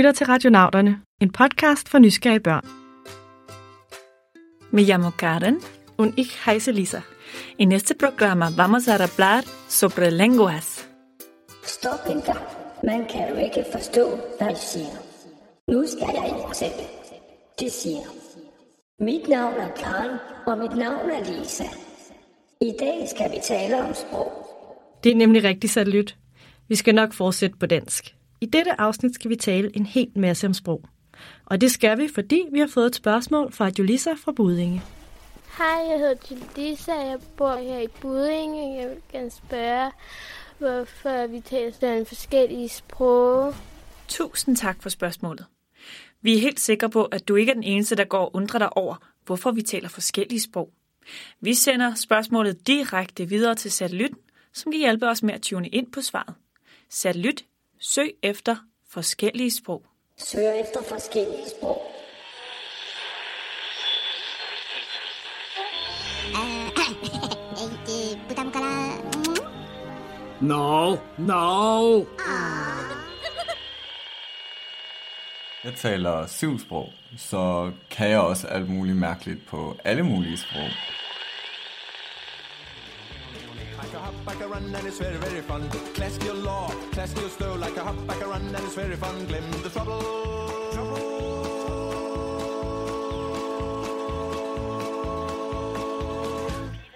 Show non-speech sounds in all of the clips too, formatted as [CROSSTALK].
lytter til Radionauterne, en podcast for nysgerrige børn. Me llamo Karen. Und ich heiße Lisa. En este programa vamos a hablar sobre lenguas. Stop en gang. Man kan jo ikke forstå, hvad de siger. Nu skal jeg ikke selv. De siger. Mit navn er Karen, og mit navn er Lisa. I dag skal vi tale om sprog. Det er nemlig rigtig satellit. Vi skal nok fortsætte på dansk. I dette afsnit skal vi tale en helt masse om sprog. Og det skal vi, fordi vi har fået et spørgsmål fra Julissa fra Budinge. Hej, jeg hedder Julissa, jeg bor her i Budinge. Jeg vil gerne spørge, hvorfor vi taler sådan forskellige sprog. Tusind tak for spørgsmålet. Vi er helt sikre på, at du ikke er den eneste, der går og undrer dig over, hvorfor vi taler forskellige sprog. Vi sender spørgsmålet direkte videre til satellitten, som kan hjælpe os med at tune ind på svaret. Satellit, søg efter forskellige sprog. Søg efter forskellige sprog. No, no. Jeg taler syv sprog, så kan jeg også alt muligt mærkeligt på alle mulige sprog. And it's very, very fun. Clask your law, clask your slow, like a hop, like a run, and it's very fun. Glem the trouble.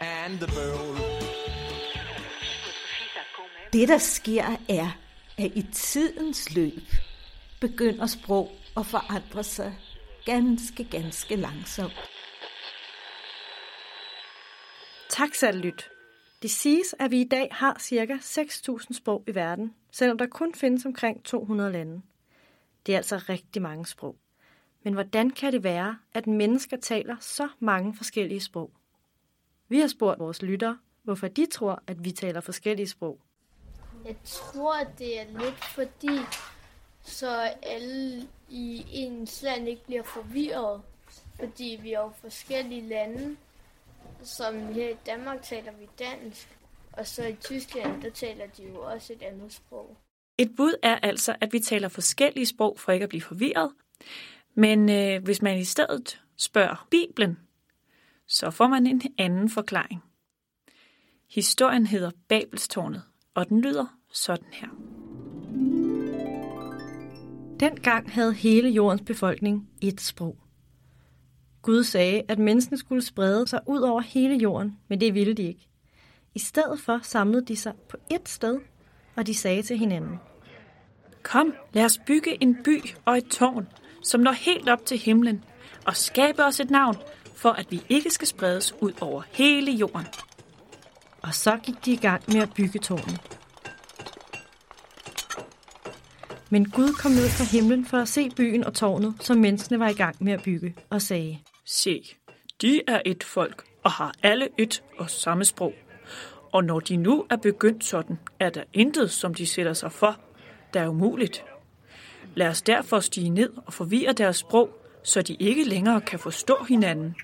And the bowl. Det, der sker, er, at i tidens løb begynder sprog at forandre sig ganske, ganske langsomt. Tak, satellit. Det siges, at vi i dag har ca. 6.000 sprog i verden, selvom der kun findes omkring 200 lande. Det er altså rigtig mange sprog. Men hvordan kan det være, at mennesker taler så mange forskellige sprog? Vi har spurgt vores lyttere, hvorfor de tror, at vi taler forskellige sprog. Jeg tror, det er lidt fordi, så alle i ens land ikke bliver forvirret. Fordi vi er jo forskellige lande. Som her i Danmark taler vi dansk, og så i Tyskland, der taler de jo også et andet sprog. Et bud er altså, at vi taler forskellige sprog for ikke at blive forvirret. Men øh, hvis man i stedet spørger Bibelen, så får man en anden forklaring. Historien hedder Babelstårnet, og den lyder sådan her. Dengang havde hele jordens befolkning et sprog. Gud sagde, at menneskene skulle sprede sig ud over hele jorden, men det ville de ikke. I stedet for samlede de sig på ét sted, og de sagde til hinanden. Kom, lad os bygge en by og et tårn, som når helt op til himlen, og skabe os et navn, for at vi ikke skal spredes ud over hele jorden. Og så gik de i gang med at bygge tårnet. Men Gud kom ned fra himlen for at se byen og tårnet, som menneskene var i gang med at bygge, og sagde, Se, de er et folk og har alle et og samme sprog. Og når de nu er begyndt sådan, er der intet, som de sætter sig for, der er umuligt. Lad os derfor stige ned og forvirre deres sprog, så de ikke længere kan forstå hinanden.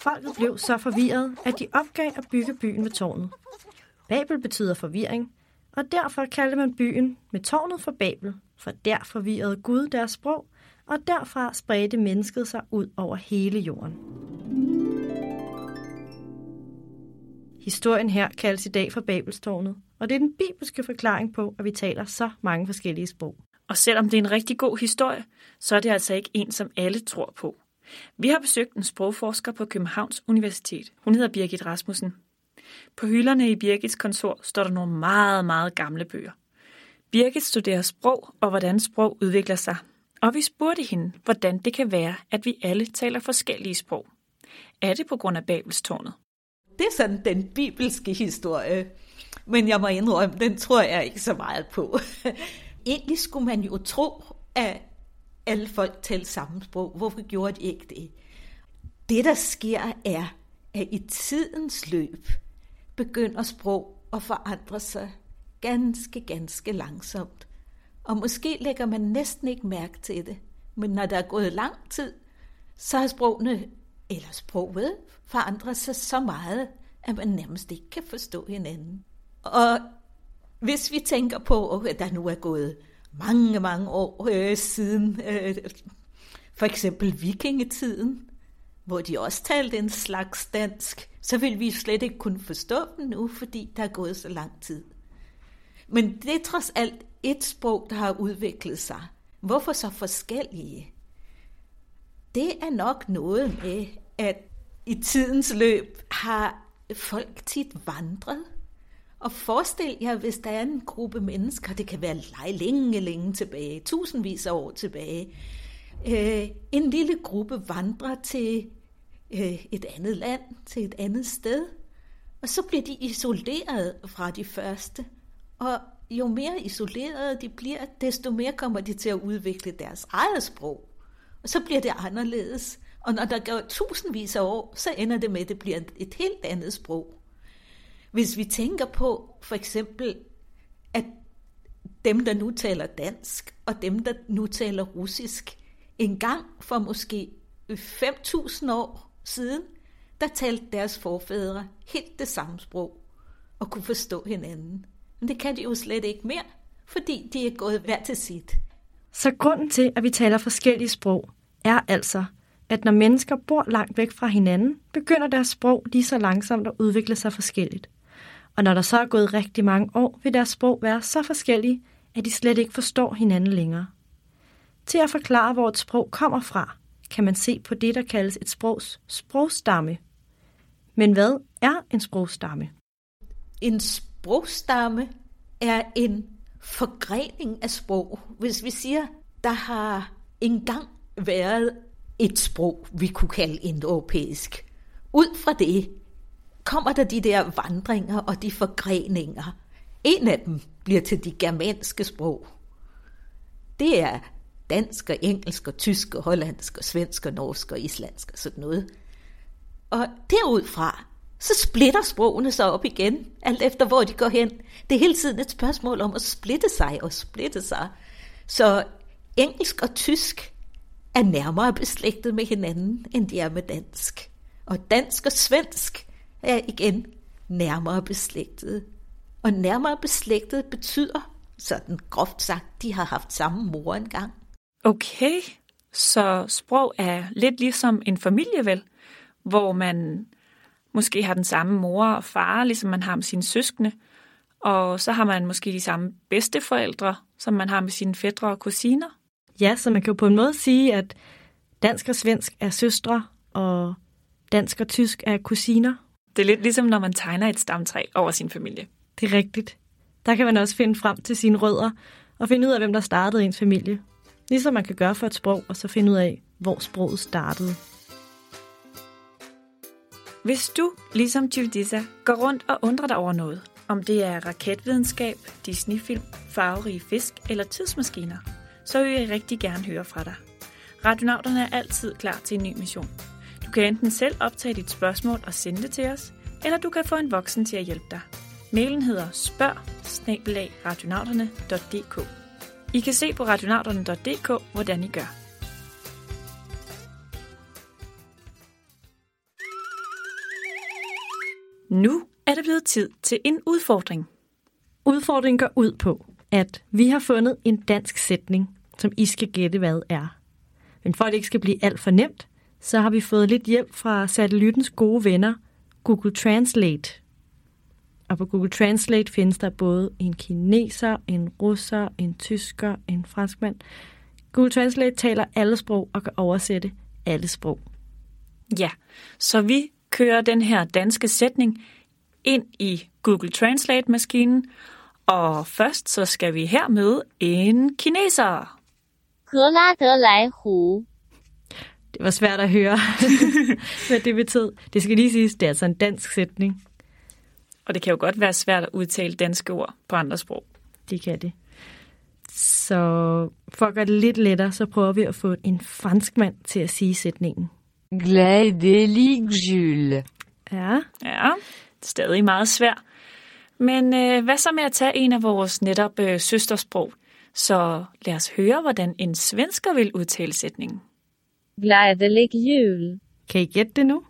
Folket blev så forvirret, at de opgav at bygge byen ved tårnet. Babel betyder forvirring, og derfor kaldte man byen med tårnet for Babel, for der forvirrede Gud deres sprog, og derfra spredte mennesket sig ud over hele jorden. Historien her kaldes i dag for Babelstårnet, og det er den bibelske forklaring på, at vi taler så mange forskellige sprog. Og selvom det er en rigtig god historie, så er det altså ikke en, som alle tror på. Vi har besøgt en sprogforsker på Københavns Universitet. Hun hedder Birgit Rasmussen. På hylderne i Birgits kontor står der nogle meget, meget gamle bøger. Birgit studerer sprog og hvordan sprog udvikler sig. Og vi spurgte hende, hvordan det kan være, at vi alle taler forskellige sprog. Er det på grund af Babelstårnet? Det er sådan den bibelske historie. Men jeg må indrømme, den tror jeg ikke så meget på. [LAUGHS] Egentlig skulle man jo tro, at alle folk talte samme sprog. Hvorfor gjorde de ikke det? Det, der sker, er, at i tidens løb begynder sprog at forandre sig ganske, ganske langsomt. Og måske lægger man næsten ikke mærke til det. Men når der er gået lang tid, så har sprogene, eller sproget, forandret sig så meget, at man nærmest ikke kan forstå hinanden. Og hvis vi tænker på, at der nu er gået mange, mange år øh, siden, øh, for eksempel vikingetiden, hvor de også talte en slags dansk, så vil vi slet ikke kunne forstå dem nu, fordi der er gået så lang tid. Men det er trods alt et sprog, der har udviklet sig. Hvorfor så forskellige? Det er nok noget med, at i tidens løb har folk tit vandret. Og forestil jer, hvis der er en gruppe mennesker, det kan være længe, længe tilbage, tusindvis af år tilbage, øh, en lille gruppe vandrer til øh, et andet land, til et andet sted, og så bliver de isoleret fra de første. Og jo mere isolerede de bliver, desto mere kommer de til at udvikle deres eget sprog. Og så bliver det anderledes. Og når der går tusindvis af år, så ender det med, at det bliver et helt andet sprog. Hvis vi tænker på for eksempel, at dem, der nu taler dansk, og dem, der nu taler russisk, en gang for måske 5.000 år siden, der talte deres forfædre helt det samme sprog og kunne forstå hinanden. Men det kan de jo slet ikke mere, fordi de er gået hver til sit. Så grunden til, at vi taler forskellige sprog, er altså, at når mennesker bor langt væk fra hinanden, begynder deres sprog lige så langsomt at udvikle sig forskelligt. Og når der så er gået rigtig mange år, vil deres sprog være så forskellige, at de slet ikke forstår hinanden længere. Til at forklare, hvor et sprog kommer fra, kan man se på det, der kaldes et sprogs sprogstamme. Men hvad er en sprogstamme? En sprogstamme er en forgrening af sprog. Hvis vi siger, der har engang været et sprog, vi kunne kalde indoeuropæisk. Ud fra det kommer der de der vandringer og de forgreninger. En af dem bliver til de germanske sprog. Det er dansk og engelsk og tysk og hollandsk og svensk og norsk og islandsk og sådan noget. Og derudfra, så splitter sprogene sig op igen, alt efter hvor de går hen. Det er hele tiden et spørgsmål om at splitte sig og splitte sig. Så engelsk og tysk er nærmere beslægtet med hinanden, end de er med dansk. Og dansk og svensk er igen nærmere beslægtet. Og nærmere beslægtet betyder, sådan groft sagt, de har haft samme mor engang. Okay, så sprog er lidt ligesom en familie, vel? Hvor man måske har den samme mor og far, ligesom man har med sine søskende. Og så har man måske de samme bedsteforældre, som man har med sine fædre og kusiner. Ja, så man kan jo på en måde sige, at dansk og svensk er søstre, og dansk og tysk er kusiner. Det er lidt ligesom, når man tegner et stamtræ over sin familie. Det er rigtigt. Der kan man også finde frem til sine rødder, og finde ud af, hvem der startede ens familie. Ligesom man kan gøre for et sprog, og så finde ud af, hvor sproget startede. Hvis du, ligesom Judisa, går rundt og undrer dig over noget, om det er raketvidenskab, Disney-film, farverige fisk eller tidsmaskiner, så vil jeg rigtig gerne høre fra dig. Radionauterne er altid klar til en ny mission. Du kan enten selv optage dit spørgsmål og sende det til os, eller du kan få en voksen til at hjælpe dig. Mailen hedder spørg I kan se på radionauterne.dk, hvordan I gør. Nu er det blevet tid til en udfordring. Udfordringen går ud på, at vi har fundet en dansk sætning, som I skal gætte, hvad er. Men for at det ikke skal blive alt for nemt, så har vi fået lidt hjælp fra satellittens gode venner, Google Translate. Og på Google Translate findes der både en kineser, en russer, en tysker, en franskmand. Google Translate taler alle sprog og kan oversætte alle sprog. Ja, så vi kører den her danske sætning ind i Google Translate-maskinen, og først så skal vi her med en kineser. Det var svært at høre, [LAUGHS] hvad det betød. Det skal lige siges, det er altså en dansk sætning. Og det kan jo godt være svært at udtale danske ord på andre sprog. Det kan det. Så for at gøre det lidt lettere, så prøver vi at få en franskmand til at sige sætningen. Gladeligjuhl. Ja. Ja, stadig meget svært. Men øh, hvad så med at tage en af vores netop øh, søstersprog? Så lad os høre, hvordan en svensker vil udtale sætningen. Glædelig jul. Kan I gætte det nu?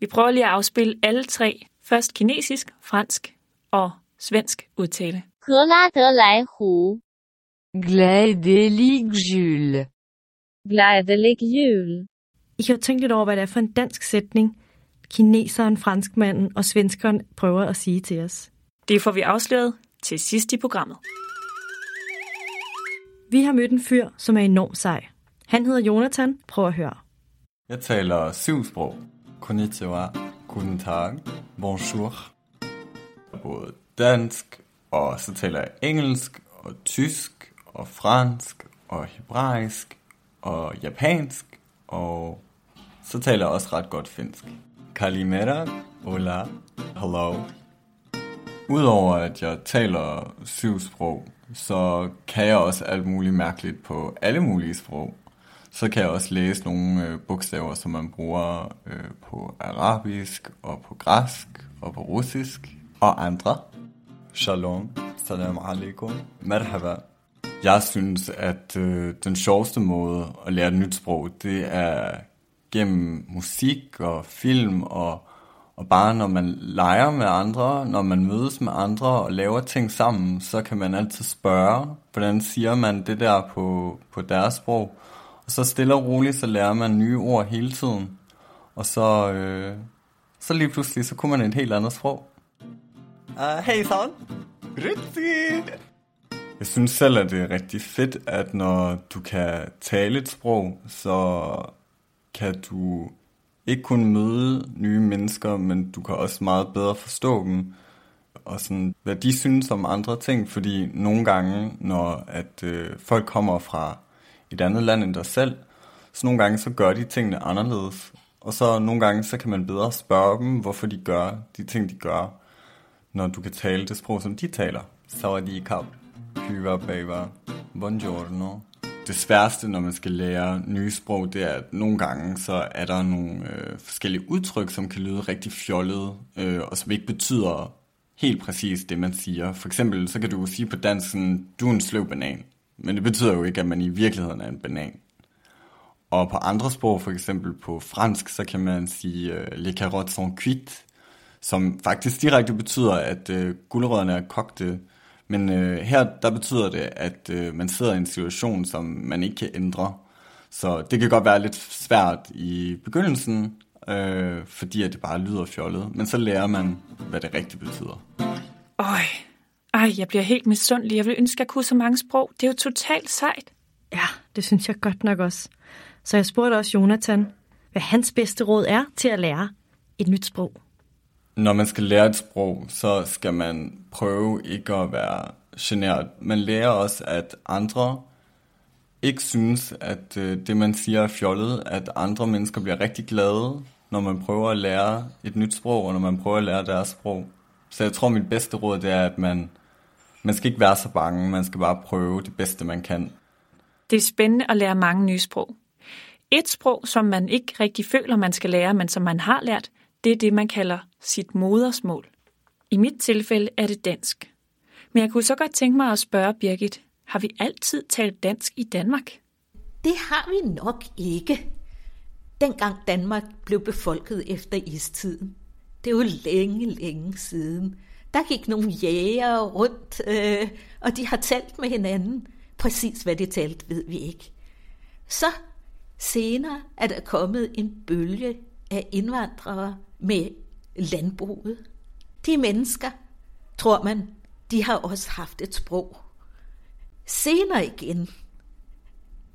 Vi prøver lige at afspille alle tre. Først kinesisk, fransk og svensk udtale. Glædelig jul. Glædelig jul. I kan jo tænke lidt over, hvad det er for en dansk sætning, kineseren, franskmanden og svenskeren prøver at sige til os. Det får vi afsløret til sidst i programmet. Vi har mødt en fyr, som er enormt sej. Han hedder Jonathan. Prøv at høre. Jeg taler syv sprog. Konnichiwa, guten tag, bonjour. Både dansk, og så taler jeg engelsk, og tysk, og fransk, og hebraisk, og japansk, og så taler jeg også ret godt finsk. Kalimera, hola, hello. Udover at jeg taler syv sprog, så kan jeg også alt muligt mærkeligt på alle mulige sprog. Så kan jeg også læse nogle øh, bogstaver, som man bruger øh, på arabisk, og på græsk, og på russisk, og andre. Shalom, salam alaikum, merhaba. Jeg synes, at øh, den sjoveste måde at lære et nyt sprog, det er gennem musik og film og, og bare når man leger med andre, når man mødes med andre og laver ting sammen, så kan man altid spørge, hvordan siger man det der på, på deres sprog. Og så stille og roligt, så lærer man nye ord hele tiden. Og så, øh, så lige pludselig, så kunne man et helt andet sprog. Uh, hey son, Grüezi. Jeg synes selv, at det er rigtig fedt, at når du kan tale et sprog, så kan du ikke kun møde nye mennesker, men du kan også meget bedre forstå dem, og sådan, hvad de synes om andre ting, fordi nogle gange, når at øh, folk kommer fra et andet land end dig selv, så nogle gange så gør de tingene anderledes, og så nogle gange så kan man bedre spørge dem, hvorfor de gør de ting, de gør, når du kan tale det sprog, som de taler. Sawadee-kap, hyva baba, buongiorno. Det sværeste, når man skal lære nye sprog, det er, at nogle gange så er der nogle øh, forskellige udtryk, som kan lyde rigtig fjollede, øh, og som ikke betyder helt præcis det, man siger. For eksempel, så kan du sige på dansk du er en sløv banan. Men det betyder jo ikke, at man i virkeligheden er en banan. Og på andre sprog, for eksempel på fransk, så kan man sige øh, les carottes sont cuites, som faktisk direkte betyder, at øh, gulerødderne er kogte. Men øh, her, der betyder det, at øh, man sidder i en situation, som man ikke kan ændre. Så det kan godt være lidt svært i begyndelsen, øh, fordi at det bare lyder fjollet. Men så lærer man, hvad det rigtigt betyder. Øj, ej, jeg bliver helt misundelig. Jeg vil ønske, at jeg kunne så mange sprog. Det er jo totalt sejt. Ja, det synes jeg godt nok også. Så jeg spurgte også Jonathan, hvad hans bedste råd er til at lære et nyt sprog. Når man skal lære et sprog, så skal man prøve ikke at være generet. Man lærer også, at andre ikke synes, at øh, det, man siger er fjollet, at andre mennesker bliver rigtig glade, når man prøver at lære et nyt sprog, og når man prøver at lære deres sprog. Så jeg tror, mit bedste råd det er, at man, man skal ikke være så bange, man skal bare prøve det bedste, man kan. Det er spændende at lære mange nye sprog. Et sprog, som man ikke rigtig føler, man skal lære, men som man har lært, det er det, man kalder sit modersmål. I mit tilfælde er det dansk. Men jeg kunne så godt tænke mig at spørge Birgit, har vi altid talt dansk i Danmark? Det har vi nok ikke. Dengang Danmark blev befolket efter istiden. Det er jo længe, længe siden. Der gik nogle jæger rundt, øh, og de har talt med hinanden. Præcis hvad de talte, ved vi ikke. Så senere er der kommet en bølge af indvandrere med landbruget. De mennesker, tror man, de har også haft et sprog. Senere igen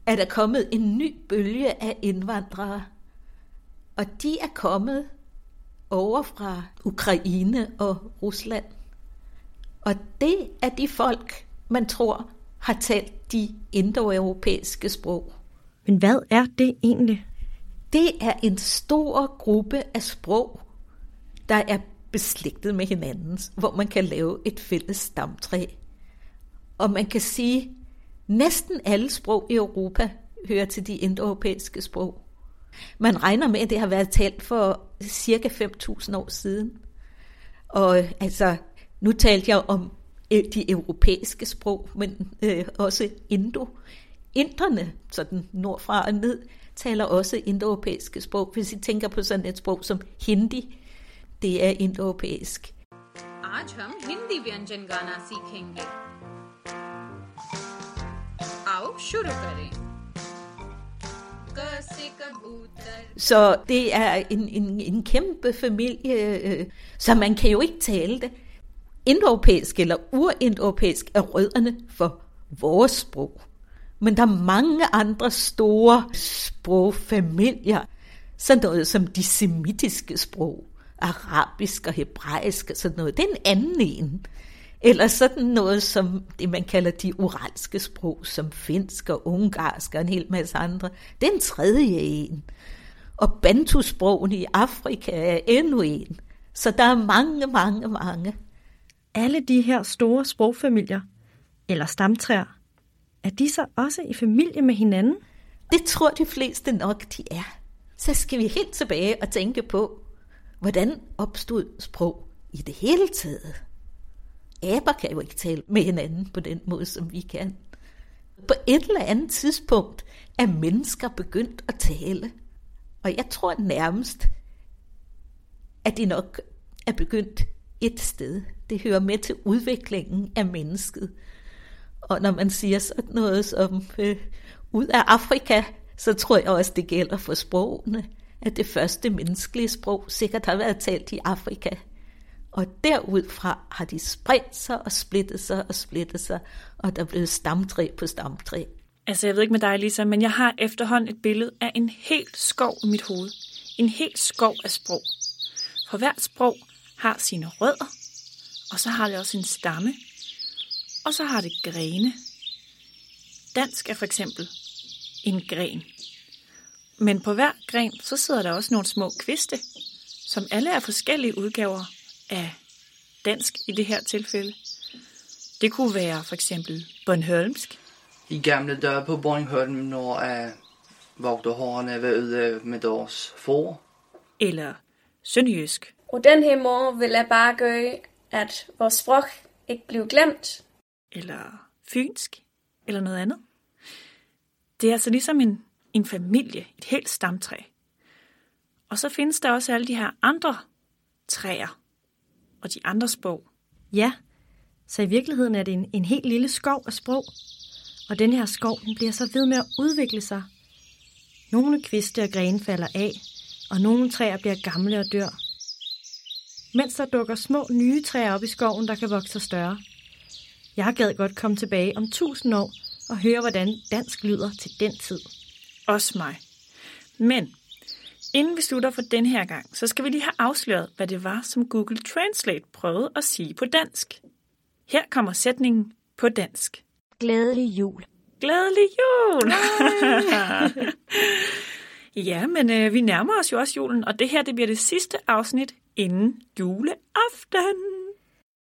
er der kommet en ny bølge af indvandrere, og de er kommet over fra Ukraine og Rusland. Og det er de folk, man tror har talt de indoeuropæiske sprog. Men hvad er det egentlig? Det er en stor gruppe af sprog, der er beslægtet med hinanden, hvor man kan lave et fælles stamtræ. Og man kan sige, at næsten alle sprog i Europa hører til de indoeuropæiske sprog. Man regner med, at det har været talt for cirka 5.000 år siden. Og altså, nu talte jeg om øh, de europæiske sprog, men øh, også indo. Inderne, sådan nordfra og ned, taler også indoeuropæiske sprog. Hvis I tænker på sådan et sprog som hindi, det er indoeuropæisk. आज हम हिंदी व्यंजन गाना सीखेंगे आओ शुरू करें क से कबूतर Så det er en, en, en kæmpe familie, øh, så man kan jo ikke tale det. Indoeuropæisk eller urindoeuropæisk er rødderne for vores sprog. Men der er mange andre store sprogfamilier. Sådan noget som de semitiske sprog, arabisk og hebraisk og sådan noget. Det er en anden en. Eller sådan noget som det, man kalder de uralske sprog, som finsk og ungarsk og en hel masse andre. Det er en tredje en. Og bantusprogene i Afrika er endnu en. Så der er mange, mange, mange. Alle de her store sprogfamilier, eller stamtræer, er de så også i familie med hinanden? Det tror de fleste nok, de er. Så skal vi helt tilbage og tænke på, hvordan opstod sprog i det hele taget. Aber kan jo ikke tale med hinanden på den måde, som vi kan. På et eller andet tidspunkt er mennesker begyndt at tale. Og jeg tror nærmest, at de nok er begyndt et sted. Det hører med til udviklingen af mennesket. Og når man siger sådan noget som øh, ud af Afrika, så tror jeg også, det gælder for sprogene, at det første menneskelige sprog sikkert har været talt i Afrika. Og derudfra har de spredt sig og splittet sig og splittet sig, og der er blevet stamtræ på stamtræ. Altså, jeg ved ikke med dig, Lisa, men jeg har efterhånden et billede af en helt skov i mit hoved. En helt skov af sprog. For hvert sprog har sine rødder, og så har det også en stamme, og så har det grene. Dansk er for eksempel en gren. Men på hver gren, så sidder der også nogle små kviste, som alle er forskellige udgaver af dansk i det her tilfælde. Det kunne være for eksempel Bornholmsk, I gamle dage på Bornholm, når uh, vogterhårene var ude med deres får. eller Sønderjysk, Og den her måde vil jeg bare gøre, at vores sprog ikke bliver glemt eller Fynsk, eller noget andet. Det er altså ligesom en, en familie, et helt stamtræ. Og så findes der også alle de her andre træer, og de andre sprog. Ja, så i virkeligheden er det en, en helt lille skov af sprog. Og den her skov den bliver så ved med at udvikle sig. Nogle kviste og grene falder af, og nogle træer bliver gamle og dør. Mens der dukker små nye træer op i skoven, der kan vokse sig større. Jeg gad godt komme tilbage om tusind år og høre, hvordan dansk lyder til den tid. Også mig. Men inden vi slutter for den her gang, så skal vi lige have afsløret, hvad det var, som Google Translate prøvede at sige på dansk. Her kommer sætningen på dansk. Glædelig jul. Glædelig jul! [LAUGHS] ja, men øh, vi nærmer os jo også julen, og det her det bliver det sidste afsnit inden juleaften.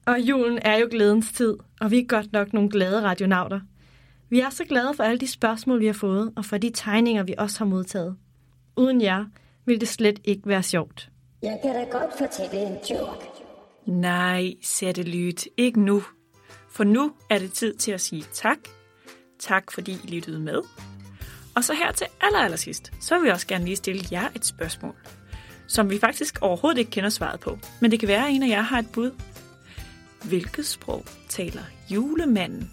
Og julen er jo glædens tid, og vi er godt nok nogle glade radionauter. Vi er så glade for alle de spørgsmål, vi har fået, og for de tegninger, vi også har modtaget. Uden jer ville det slet ikke være sjovt. Jeg kan da godt fortælle en joke. Nej, sætte lyt, ikke nu. For nu er det tid til at sige tak. Tak fordi I lyttede med. Og så her til aller, aller sidst, så vil vi også gerne lige stille jer et spørgsmål, som vi faktisk overhovedet ikke kender svaret på. Men det kan være, at en af jer har et bud. Hvilket sprog taler julemanden?